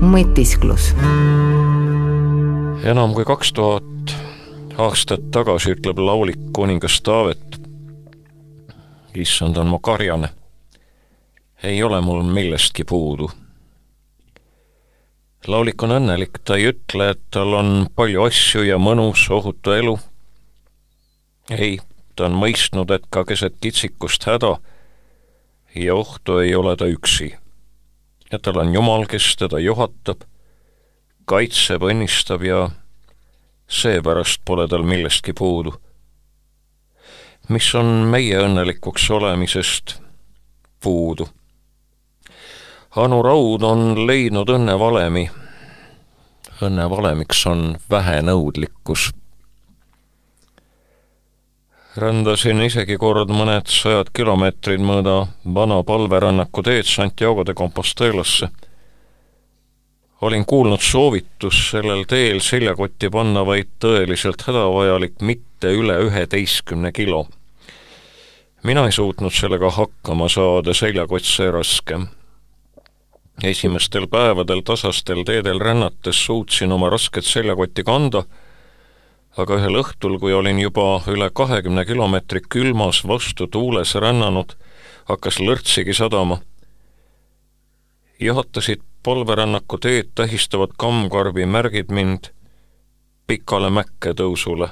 mõtisklus. enam kui kaks tuhat aastat tagasi ütleb laulik kuningas Taavet. issand on mu karjane. ei ole mul millestki puudu. laulik on õnnelik, ta ei ütle, et tal on palju asju ja mõnus ohutu elu. ei, ta on mõistnud, et ka keset kitsikust häda ja ohtu ei ole ta üksi. Ja tal on Jumal, kes teda juhatab, kaitseb, õnnistab ja seepärast pole tal millestki puudu. mis on meie õnnelikuks olemisest puudu? Anu Raud on leidnud õnnevalemi. õnnevalemiks on vähenõudlikkus rändasin isegi kord mõned sajad kilomeetrid mööda vana palverännaku teed Santiago de Compostelasse. olin kuulnud soovitust sellel teel seljakotti panna vaid tõeliselt hädavajalik, mitte üle üheteistkümne kilo. mina ei suutnud sellega hakkama saada, seljakott sai raskem. esimestel päevadel tasastel teedel rännates suutsin oma rasket seljakotti kanda aga ühel õhtul, kui olin juba üle kahekümne kilomeetri külmas vastu tuules rännanud, hakkas lörtsigi sadama. jahatasid polverännaku teed tähistavad kammkarbi märgid mind pikale mäkke tõusule.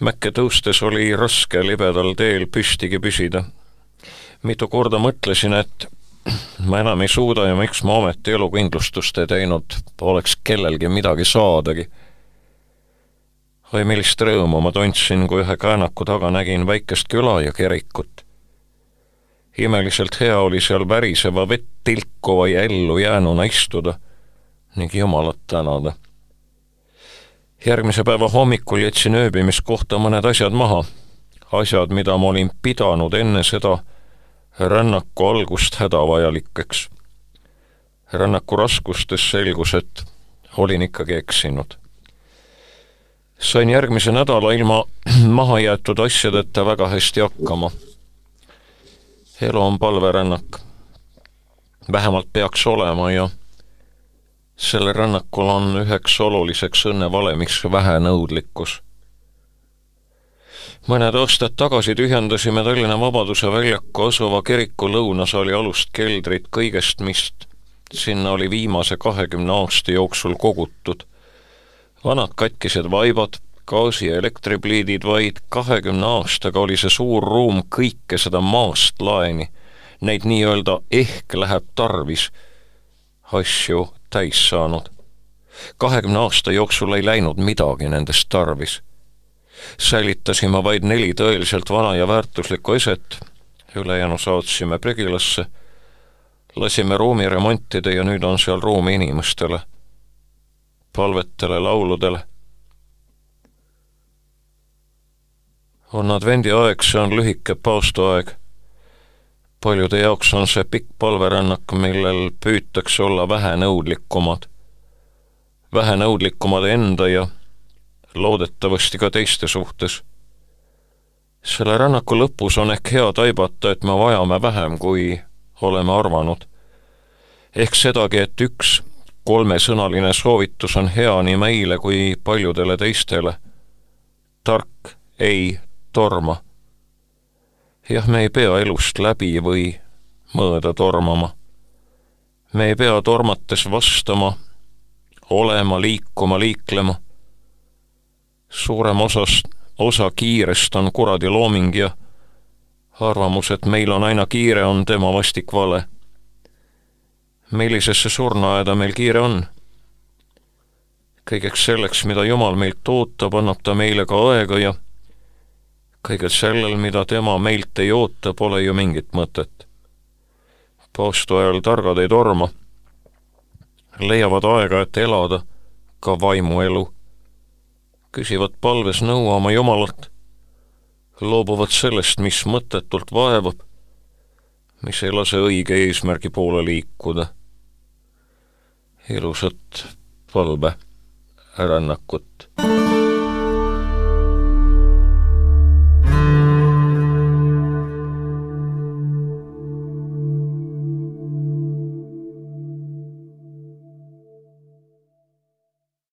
mäkke tõustes oli raske libedal teel püstigi püsida. mitu korda mõtlesin, et ma enam ei suuda ja miks ma ometi elukindlustust ei teinud, oleks kellelgi midagi saadagi oi millist rõõmu ma tundsin, kui ühe käänaku taga nägin väikest küla ja kirikut. imeliselt hea oli seal väriseva vett tilkuva ja ellu jäänuna istuda ning Jumalat tänada. järgmise päeva hommikul jätsin ööbimiskohta mõned asjad maha, asjad, mida ma olin pidanud enne seda rännaku algust hädavajalikeks. rännaku raskustes selgus, et olin ikkagi eksinud sain järgmise nädala ilma mahajäetud asjadeta väga hästi hakkama. elu on palverännak. vähemalt peaks olema ja sellel rännakul on üheks oluliseks õnnevalemiks vähenõudlikkus. mõned aastad tagasi tühjendasime Tallinna Vabaduse väljaku asuva kiriku lõunasaali alust keldrit kõigest, mis sinna oli viimase kahekümne aasta jooksul kogutud vanad katkised vaibad, gaasi- ja elektripliidid, vaid kahekümne aastaga oli see suur ruum kõike seda maast laeni, neid nii-öelda ehk läheb tarvis, asju täis saanud. kahekümne aasta jooksul ei läinud midagi nendest tarvis. säilitasime vaid neli tõeliselt vana ja väärtuslikku eset, ülejäänu saatsime prügilasse, lasime ruumi remontida ja nüüd on seal ruumi inimestele palvetele, lauludele. on advendiaeg, see on lühike paastuaeg. paljude jaoks on see pikk palverännak, millel püütakse olla vähenõudlikumad, vähenõudlikumad enda ja loodetavasti ka teiste suhtes. selle rännaku lõpus on ehk hea taibata, et me vajame vähem, kui oleme arvanud. ehk sedagi, et üks kolmesõnaline soovitus on hea nii meile kui paljudele teistele. tark ei torma. jah, me ei pea elust läbi või mõõda tormama. me ei pea tormates vastama, olema, liikuma, liiklema. suurem osast, osa kiirest on kuradi looming ja arvamus, et meil on aina kiire, on tema vastik vale millisesse surnuaeda meil kiire on. kõigeks selleks, mida Jumal meilt ootab, annab ta meile ka aega ja kõigel sellel, mida tema meilt ei oota, pole ju mingit mõtet. paastu ajal targad ei torma, leiavad aega, et elada ka vaimuelu, küsivad palves nõu oma Jumalalt, loobuvad sellest, mis mõttetult vaevab, mis ei lase õige eesmärgi poole liikuda ilusat valverännakut